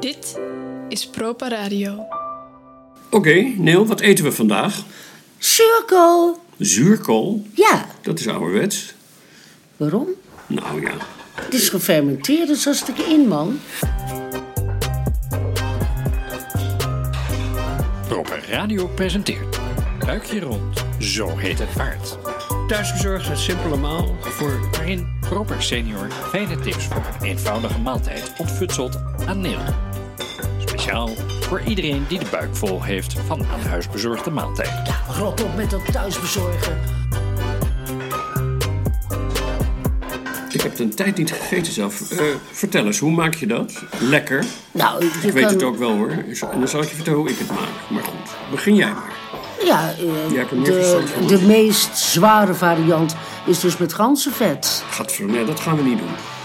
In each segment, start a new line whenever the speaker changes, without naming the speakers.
Dit is Propa Radio.
Oké, Neil, wat eten we vandaag?
Cirkel.
Zuurkool?
Ja,
Dat is ouderwets.
waarom?
Nou ja,
Het is gefermenteerd, dus als ik in, man.
Proper Radio presenteert Buikje Rond, zo heet het paard. Thuisbezorgd met simpele maal voor waarin Proper Senior fijne tips voor een eenvoudige maaltijd ontfutselt aan Neil. Speciaal voor iedereen die de buik vol heeft van aan huis bezorgde maaltijden.
Rot op met dat thuisbezorgen.
ik heb het een tijd niet gegeten zelf. Eh, vertel eens, hoe maak je dat? Lekker.
Nou, je
Ik weet
kan...
het ook wel hoor. En dan zal ik je vertellen hoe ik het maak. Maar goed, begin jij maar.
Ja, eh, de, de meest zware variant is dus met ganzenvet.
Gadver, nee, dat gaan we niet doen.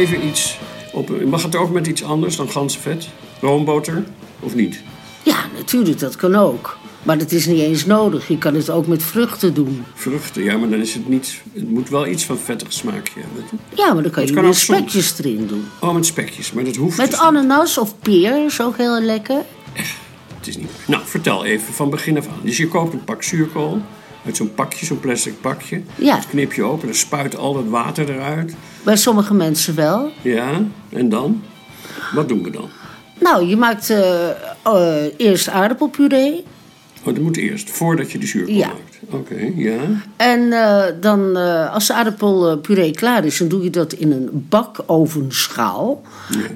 Even iets op. Mag het ook met iets anders dan ganzenvet? Roomboter of niet?
Ja, natuurlijk, dat kan ook. Maar dat is niet eens nodig. Je kan het ook met vruchten doen.
Vruchten, ja, maar dan is het niet. Het moet wel iets van vettig smaakje hebben.
Ja, maar dan kan je
kan soms.
spekjes erin doen.
Oh, met spekjes, maar dat hoeft
Met
dus
ananas of peer is ook heel lekker.
niet. Het is niet. Nou, vertel even van begin af aan. Dus je koopt een pak zuurkool uit zo'n pakje, zo'n plastic pakje.
Ja.
Dat knip je open, dan spuit al dat water eruit.
Bij sommige mensen wel.
Ja, en dan? Wat doen we dan?
Nou, je maakt eh, eh, eerst aardappelpuree.
Oh, dat moet eerst, voordat je de zuurkool
Ja.
maakt. Oké, ja.
En eh, dan, eh, als de aardappelpuree klaar is, dan doe je dat in een bakovenschaal.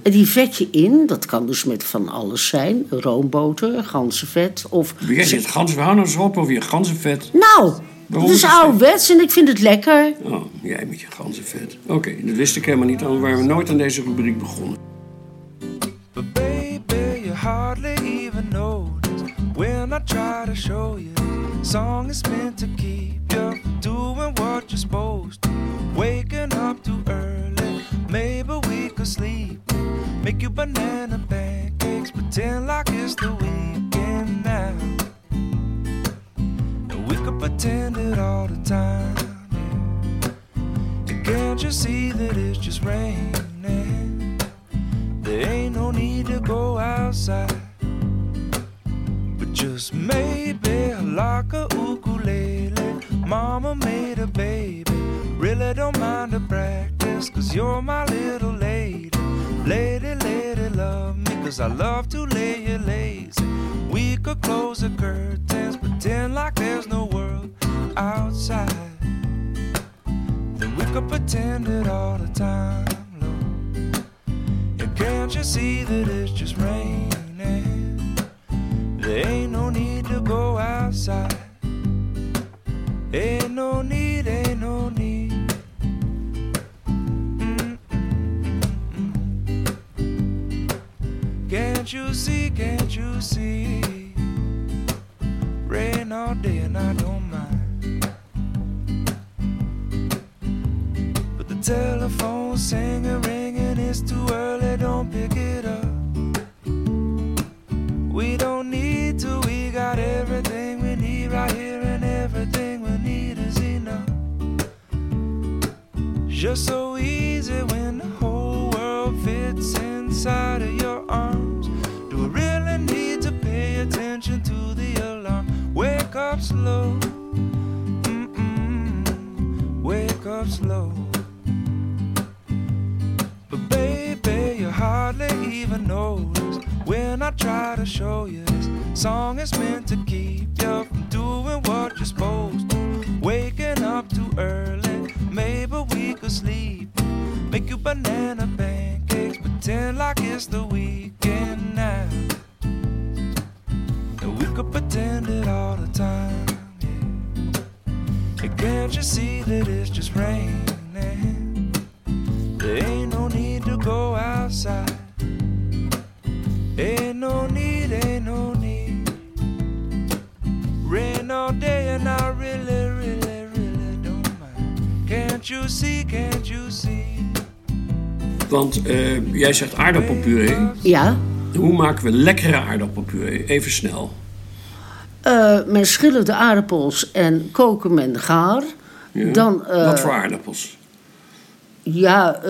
En die vet je in. Dat kan dus met van alles zijn. Roomboter, ganzenvet of...
Jij zit ganzen, we houden ons op over je ganzenvet.
Nou,
Waarom
het is ouderwets en ik vind het lekker.
Oh, jij met je ganzenvet. Oké, dat wist ik helemaal niet, anders waren we nooit aan deze rubriek begonnen.
But baby, you hardly even notice when I try to show you. Song is meant to keep you doing what you're supposed to. Waking up too early, maybe we could sleep. Make you banana pancakes, pretend like it's the weekend now. And we could pretend it all the time. can't you see that it's just raining? There ain't no need to go outside. But just maybe like a ukulele. Mama made a baby. Really don't mind the practice. Cause you're my little lady. Lady, lady, love me. Cause I love to lay you lazy. We could close the curtains. Pretend like there's no world outside. Then we could pretend it all the time, Lord. And can't you see that it's just raining? There ain't no need to go outside. Ain't no need, ain't no need. Mm-mm-mm-mm. Can't you see, can't you see? Rain all day and I don't mind. But the telephone singing, ringing, it's too early, don't pick Just so easy when the whole world fits inside of your arms. Do we really need to pay attention to the alarm? Wake up slow, mm-mm, wake up slow. But baby, you hardly even notice when I try to show you this song is meant to keep you from doing what you're supposed Make you banana pancakes, pretend like it's the weekend now. And we could pretend it all the time. Yeah. And can't you see that it's just raining? There ain't no need to go outside. Ain't no need, ain't no need. Rain all day and I really, really, really don't mind. Can't you see, can't you see?
Want eh, jij zegt aardappelpuree.
Ja,
Hoe maken we lekkere aardappelpuree? Even snel.
eh, men schillen de aardappels en koken men gaar.
Ja.
Dan, eh,
Wat voor aardappels?
Ja,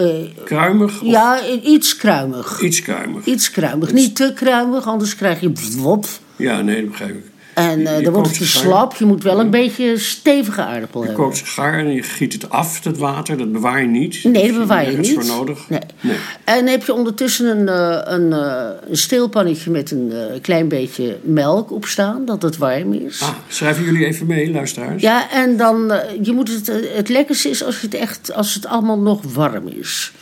Kruimig of
ja, iets kruimig.
iets kruimig?
Iets kruimig. Niet te kruimig, anders krijg je wop.
Ja, nee, dat begrijp ik.
En
Je-
eh,
je
dan wordt
kookt
het te slap. Je moet wel een beetje stevige aardappel
Je
hebben.
kookt ze gaar en je giet het af, dat water. Dat bewaar je niet.
Nee, dat bewaar je niet.
voor nodig.
Nee.
Nee.
En heb je ondertussen een, eh, een, eh, een steelpannetje met een klein beetje melk op staan, dat het warm is.
Ah, schrijven jullie even mee, luisteraars?
Ja, en dan, je moet het, het lekkerste is als, je het echt, als het allemaal nog warm is.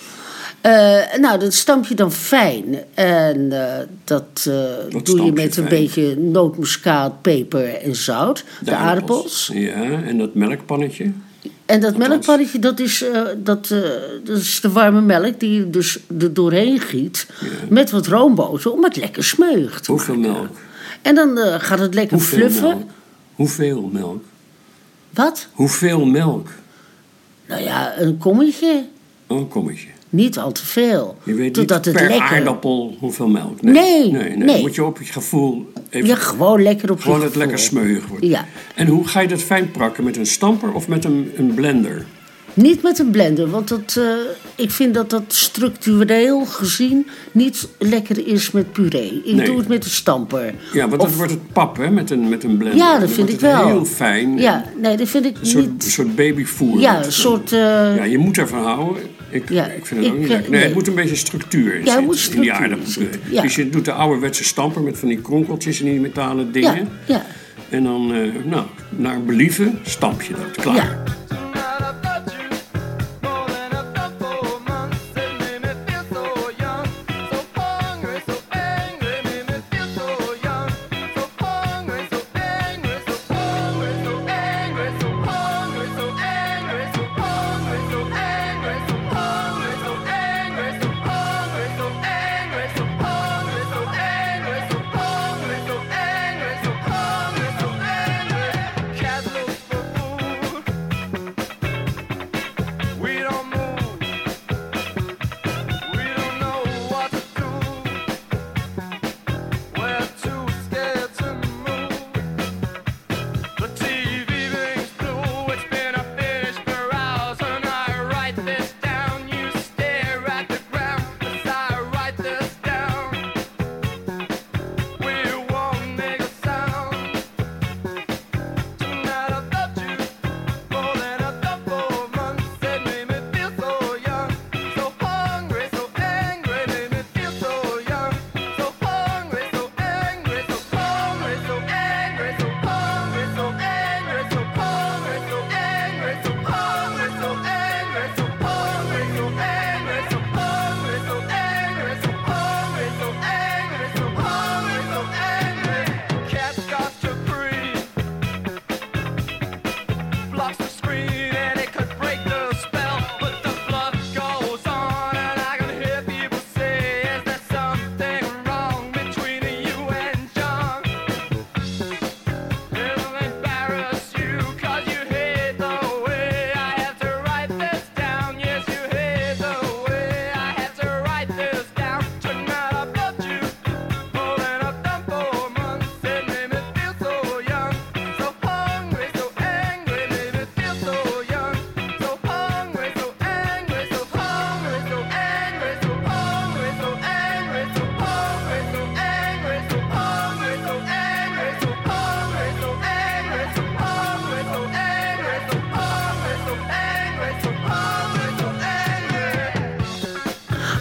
Eh, nou, dat stamp je dan fijn. En eh, dat eh,
Wat
doe je met een beetje nootmuskaat, peper en zout. De, aardappels.
Ja, en dat melkpannetje.
En dat melkpannetje, dat is, dat, dat is de warme melk die je dus er doorheen giet. Met wat roomboter om het lekker smeuig te
Hoeveel
maken.
melk?
En dan gaat het lekker
Hoeveel
fluffen.
melk? Hoeveel melk?
Wat?
Hoeveel melk?
Nou ja, een kommetje.
Oh, een kommetje.
Niet al te veel.
Je weet
Totdat
niet
het
per
lekker...
aardappel hoeveel melk.
Nee,
nee, nee.
nee.
Moet je op je gevoel even...
Ja, gewoon lekker op je
gewoon het lekker smeuig wordt.
Ja.
En hoe ga je dat fijn prakken? Met een stamper of met een, een blender?
Niet met een blender, want dat, eh, ik vind dat dat structureel gezien niet lekker is met puree. Ik
Nee.
doe het met een stamper.
Ja, want
Of-
dan wordt het pap hè, met, een, met een blender.
Ja, dat vind ik wel.
heel fijn.
Ja, nee, dat vind ik
Een soort,
niet...
een soort babyvoer.
Ja, een soort... eh,
Ja, je moet ervan houden. Ik,
Ja,
ik vind het ook niet lekker. Nee,
nee.
het moet een beetje structuur in
Ja, moet
zitten, in die
structuur in
aardappelpuree.
zitten, ja.
Dus je doet de ouderwetse stamper met van die kronkeltjes en die metalen dingen.
ja, ja.
En dan, eh, nou, naar believen stamp je dat. Klaar.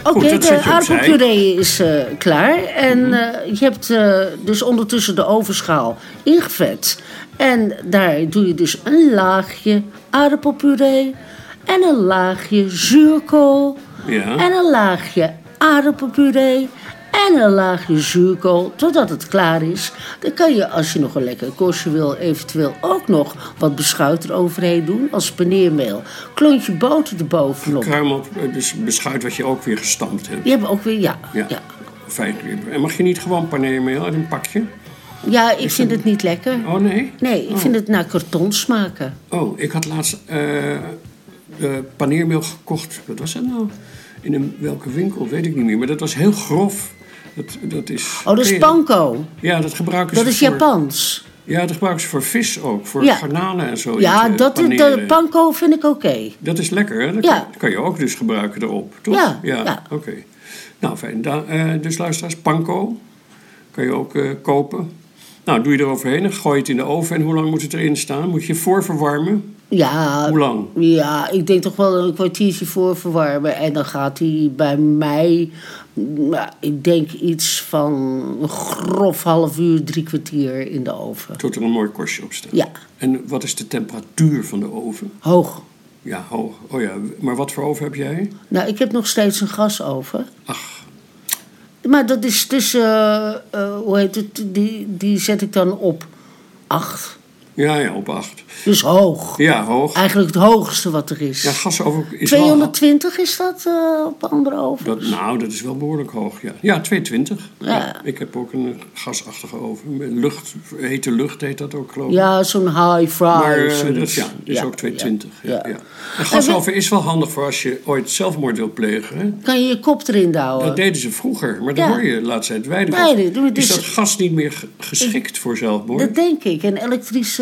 Oké, de aardappelpuree is eh, klaar. En eh, je hebt eh, dus ondertussen de ovenschaal ingevet. En daar doe je dus een laagje aardappelpuree... en een laagje zuurkool...
Ja.
en een laagje aardappelpuree... en een laagje zuurkool, totdat het klaar is. Dan kan je, als je nog een lekker korstje wil... eventueel ook nog wat beschuit eroverheen doen... als paneermeel. Klontje boter erbovenop.
Kruimel, eh, dus beschuit wat je ook weer gestampt hebt.
Die hebben ook weer, ja.
Ja.
ja.
Fijn. En mag je niet gewoon paneermeel uit een pakje?
Ja, ik vind het niet lekker.
Oh nee?
Nee, ik vind het naar karton smaken.
Oh, ik had laatst eh, de paneermeel gekocht. Wat was dat nou? In een, welke winkel, weet ik niet meer. Maar dat was heel grof. Dat, dat is,
Oh, dat is panko.
Ja, dat gebruiken
Dat
ze
is
voor...
Japans.
Ja, dat gebruiken ze voor vis ook. Voor
Ja.
garnalen en zo.
Ja, dat, de panko vind ik oké.
Dat is lekker, hè? Dat
Ja.
kan, kan je ook dus gebruiken erop, toch?
Ja, ja.
oké. Nou, fijn. Da, eh, dus luisteraars, panko kan je ook eh, kopen. Nou, doe je eroverheen en gooi je het in de oven. En hoe lang moet het erin staan? Moet je voorverwarmen?
Ja,
Hoe lang?
ja, ik denk toch wel een kwartiertje voor verwarmen. En dan gaat hij bij mij, nou, ik denk iets van een grof half uur, drie kwartier in de oven.
Tot er een mooi korstje op staat.
Ja,
En wat is de temperatuur van de oven?
hoog.
Ja, hoog. Oh ja, maar wat voor oven heb jij?
Nou, ik heb nog steeds een gasoven.
Ach,
Maar dat is tussen, eh, eh, hoe heet het, die, die zet ik dan op acht.
Ja, ja, op acht.
Dus hoog.
Ja, hoog.
Eigenlijk het hoogste wat er is.
Ja, gasoven is wel...
220 is dat eh, op andere ovens?
Dat, nou, dat is wel behoorlijk hoog, ja. Ja, 220.
Ja.
Ik heb ook een gasachtige oven. Lucht, hete lucht heet dat ook, geloof ik.
Ja, zo'n high fry.
Maar eh, dat, is- ja, dat is
Ja,
ook 220. Ja,
ja,
ja.
ja.
En gasoven is wel handig voor als je ooit zelfmoord wil plegen. Hè?
Kan je je kop erin douwen?
Dat deden ze vroeger, maar
Ja.
hoor je de laatste tijd weinig
Nee,
Is
dus-
dat gas niet meer ge- geschikt voor zelfmoord?
Dat denk ik. En elektrische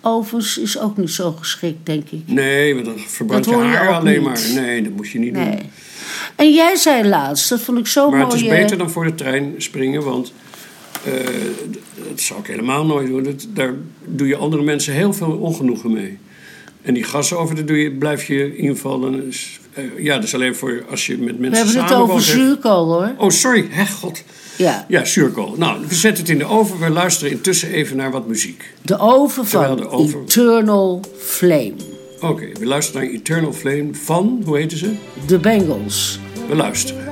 ovens is ook niet zo geschikt, denk ik.
Nee, want dan verbrandt
Dat
je haar alleen
niet.
maar. Nee, dat moet je niet doen.
En jij zei laatst, dat vond ik zo
Maar
mooi.
het is beter dan voor de trein springen, want eh, dat zou ik helemaal nooit doen. Dat, daar doe je andere mensen heel veel ongenoegen mee. En die gasoven, daar doe je, blijf je in ieder geval... Dan is, eh, ja, dat is alleen voor als je met
We
mensen
hebben het
samen
over zuurkool, hoor.
Oh, sorry. Hè, god.
Ja.
Ja, zuurkool. Nou, we zetten het in de oven. We luisteren intussen even naar wat muziek.
De oven van
de oven-
Eternal Flame.
Oké, we luisteren naar Eternal Flame van, hoe heette ze?
De Bengals.
We luisteren.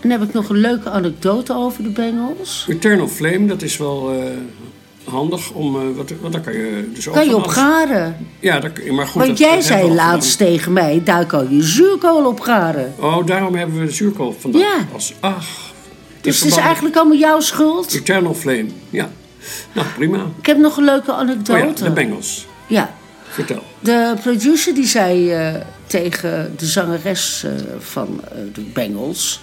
Dan heb ik nog een leuke anekdote over de Bengals.
Eternal Flame, dat is wel eh, handig om... eh, wat, wat, daar kan je dus ook
Kan je op garen.
Ja, daar, maar goed.
Want jij zei laatst tegen mij, daar kan je zuurkool op garen.
Oh, daarom hebben we zuurkool vandaag.
Ja.
Als, ach.
Dus het is eigenlijk allemaal jouw schuld.
Eternal Flame, ja. Nou, prima.
Ik heb nog een leuke
Oh
anekdote.
ja, de Bengals.
Ja,
Vertel.
de producer die zei eh, tegen de zangeres van de Bengals...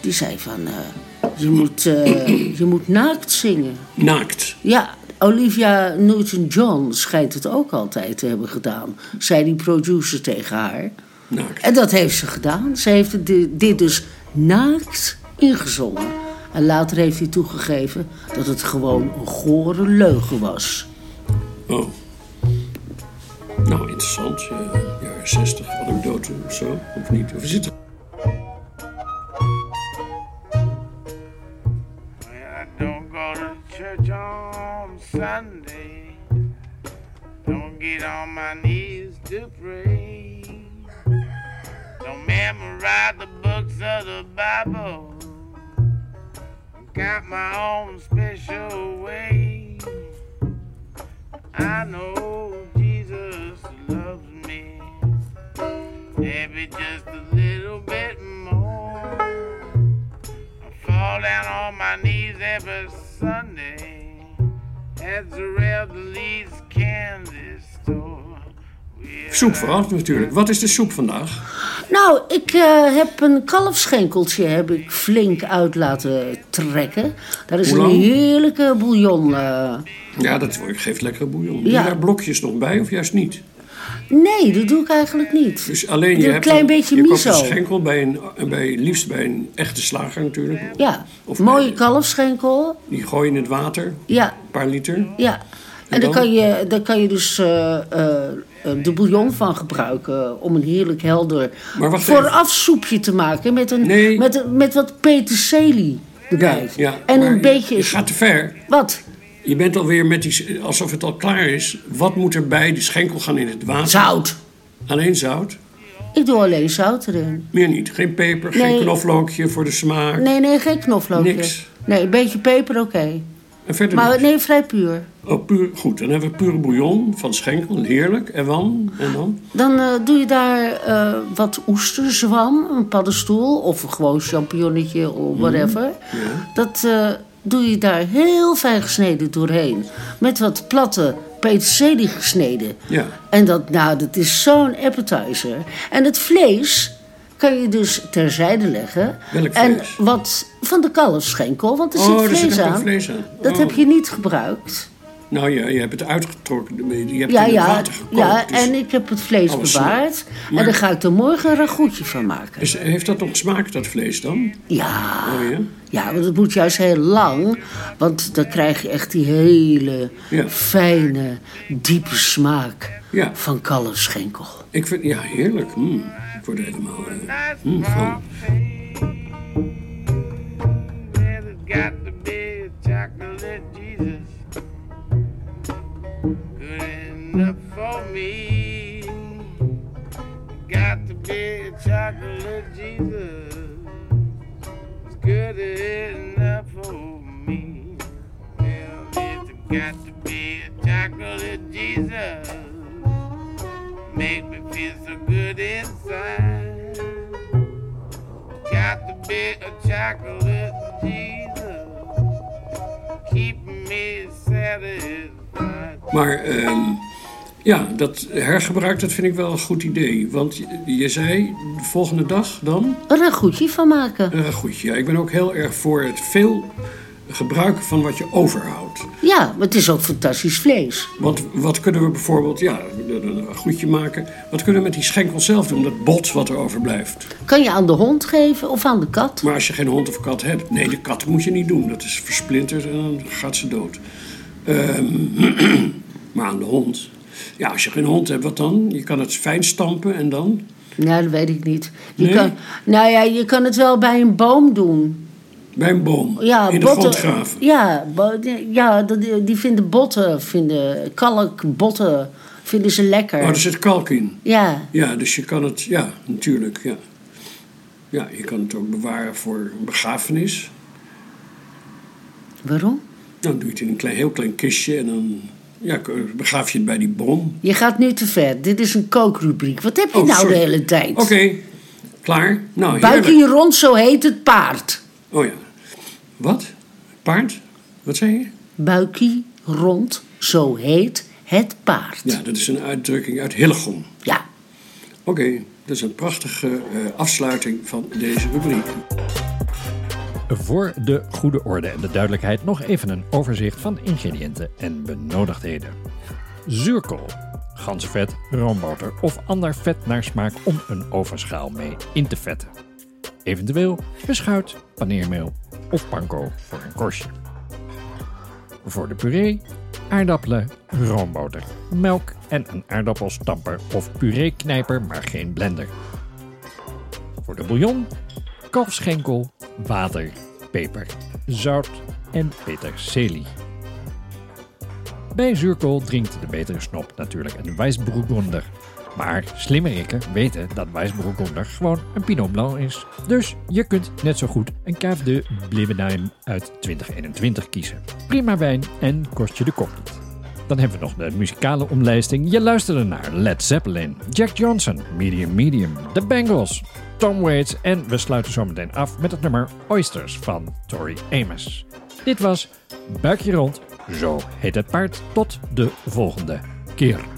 die zei van, eh, je, moet, eh, je moet naakt zingen.
Naakt.
Ja, Olivia Newton-John schijnt het ook altijd te hebben gedaan. Zei die producer tegen haar.
Naakt.
En dat heeft ze gedaan. Ze heeft dit dus naakt ingezongen. En later heeft hij toegegeven dat het gewoon een gore leugen was.
Oh. Nou, interessant. Ja, jaren 60, anekdote of zo. Of niet? Of is het...
Sunday. Don't get on my knees to pray. Don't memorize the books of the Bible. Got my own special way. I know Jesus loves me. Maybe just a little bit more. I fall down on my knees every Sunday at the store.
Soep vooraf natuurlijk. Wat is de soep vandaag?
Nou, ik eh, heb een kalfschenkeltje heb ik flink uit laten trekken. Daar is een heerlijke bouillon. eh.
Ja, dat geeft lekkere bouillon. Doe je
Ja.
daar blokjes nog bij of juist niet?
Nee, dat doe ik eigenlijk niet.
Dus alleen je
een
hebt
klein beetje
je
miso.
een schenkel bij een, bij, liefst bij een echte slager natuurlijk.
Ja,
Of
mooie kalfsschenkel.
Die gooi je in het water, een
Ja,
paar liter.
ja. En
dan?
daar kan je, daar kan je dus eh, eh, eh, de bouillon van gebruiken om een heerlijk helder
Maar wacht
vooraf soepje te maken met, een,
Nee.
met, een- met wat peterselie erbij.
Ja,
en een
je-
beetje...
Je gaat te ver.
Wat?
Je bent alweer met die, alsof het al klaar is. Wat moet er bij? De schenkel gaan in het water.
Zout.
Alleen zout?
Ik doe alleen zout erin.
Meer niet. Geen peper, geen knoflookje voor de smaak.
Nee, nee, geen knoflookje.
Niks.
Nee, een beetje peper, oké.
En verder
Maar
niks.
nee, vrij puur.
Oh, puur, goed, dan hebben we pure bouillon van schenkel. Heerlijk. En dan? En dan?
Dan eh, doe je daar eh, wat oesterzwam, een paddenstoel of gewoon champignonnetje of whatever. Dat eh, doe je daar heel fijn gesneden doorheen. Met wat platte peterselie gesneden.
Ja.
En dat, nou, dat is zo'n appetizer. En het vlees kan je dus terzijde leggen.
Welk
En wat van de kalfsschenkel, want er
Oh,
zit
er
vlees
zit ook
aan.
vlees aan.
Dat
Oh.
heb je niet gebruikt.
Nou ja, je hebt het uitgetrokken. Je hebt
Ja,
het in het
ja,
water gekookt.
ja
dus-
en ik heb het vlees
alles
bewaard.
Maar-
En daar ga ik er morgen een ragoutje van maken.
Is- heeft dat nog smaak, dat vlees dan?
Ja,
Oh ja?
ja, want het moet juist heel lang. Want dan krijg je echt die hele
Ja.
fijne, diepe smaak
Ja.
van kalfsschenkel.
Ik vind, ja, heerlijk. Mm. Ik word er helemaal eh, mm, van.
Got to be chocolate me. Got to be chocolate Jesus. It's good enough for me. Well, it's got to be a chocolate Jesus. Make me feel so good inside. Got to be a chocolate Jesus. Keep me satisfied.
Maar ehm, ja, dat hergebruik, dat vind ik wel een goed idee. Want je, je zei, de volgende dag dan
Een ragoutje van maken.
een ragoutje. Ja, ik ben ook heel erg voor het veel gebruiken van wat je overhoudt.
Ja, maar het is ook fantastisch vlees.
Want wat kunnen we bijvoorbeeld, ja, een ragoutje maken. Wat kunnen we met die schenkel zelf doen, dat bot wat er overblijft?
Kan je aan de hond geven of aan de kat?
Maar als je geen hond of kat hebt, nee, de kat moet je niet doen. Dat is versplinterd en dan gaat ze dood. Ehm, maar aan de hond. Ja, als je geen hond hebt, wat dan? Je kan het fijn stampen en dan?
Nou, dat weet ik niet. Je
Nee?
kan, nou ja, je kan het wel bij een boom doen.
Bij een boom.
Ja,
in de
botten,
grond graven.
Ja, ja die, die vinden botten, vinden, kalkbotten, vinden ze lekker.
Oh, er zit kalk in.
Ja,
Ja, dus je kan het, ja, natuurlijk, ja. Ja, je kan het ook bewaren voor een begrafenis.
waarom?
Dan doe je het in een klein, heel klein kistje en dan ja, begraaf je het bij die bron.
Je gaat nu te ver. Dit is een kookrubriek. Wat heb je
Oh,
nou
sorry.
de hele tijd?
Oké, klaar. Nou, heerlijk.
rond, zo heet het paard.
Oh ja. Wat? Paard? Wat zei je?
Buikje rond, zo heet het paard.
Ja, dat is een uitdrukking uit Hillegom.
Ja.
Oké, dat is een prachtige eh, afsluiting van deze rubriek.
Voor de goede orde en de duidelijkheid nog even een overzicht van ingrediënten en benodigdheden. Zuurkool, ganzenvet, roomboter of ander vet naar smaak om een ovenschaal mee in te vetten. Eventueel beschuit, paneermeel of panko voor een korstje. Voor de puree, aardappelen, roomboter, melk en een aardappelstamper of pureeknijper, maar geen blender. Voor de bouillon, kalfsschenkel, water, peper, zout en peterselie. Bij zuurkool drinkt de betere snop natuurlijk een Weissburgunder. Maar slimme rikken weten dat Weissburgunder gewoon een Pinot Blanc is. Dus je kunt net zo goed een Cave de Blevenheim uit 2021 kiezen. Prima wijn en kost je de kop niet. Dan hebben we nog de muzikale omlijsting. Je luisterde naar Led Zeppelin, Jack Johnson, Medium Medium, The Bangles, Tom Waits en we sluiten zometeen af met het nummer Oysters van Tori Amos. Dit was Buikje Rond, zo heet het paard. Tot de volgende keer.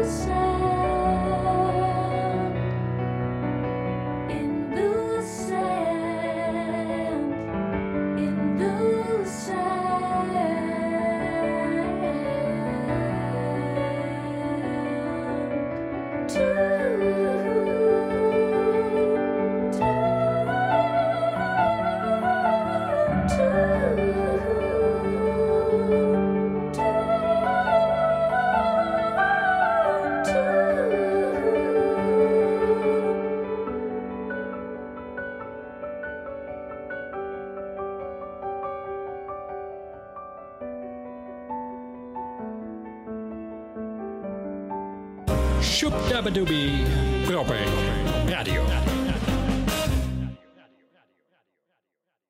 In
Shoop Dabadoobie Proper Radio.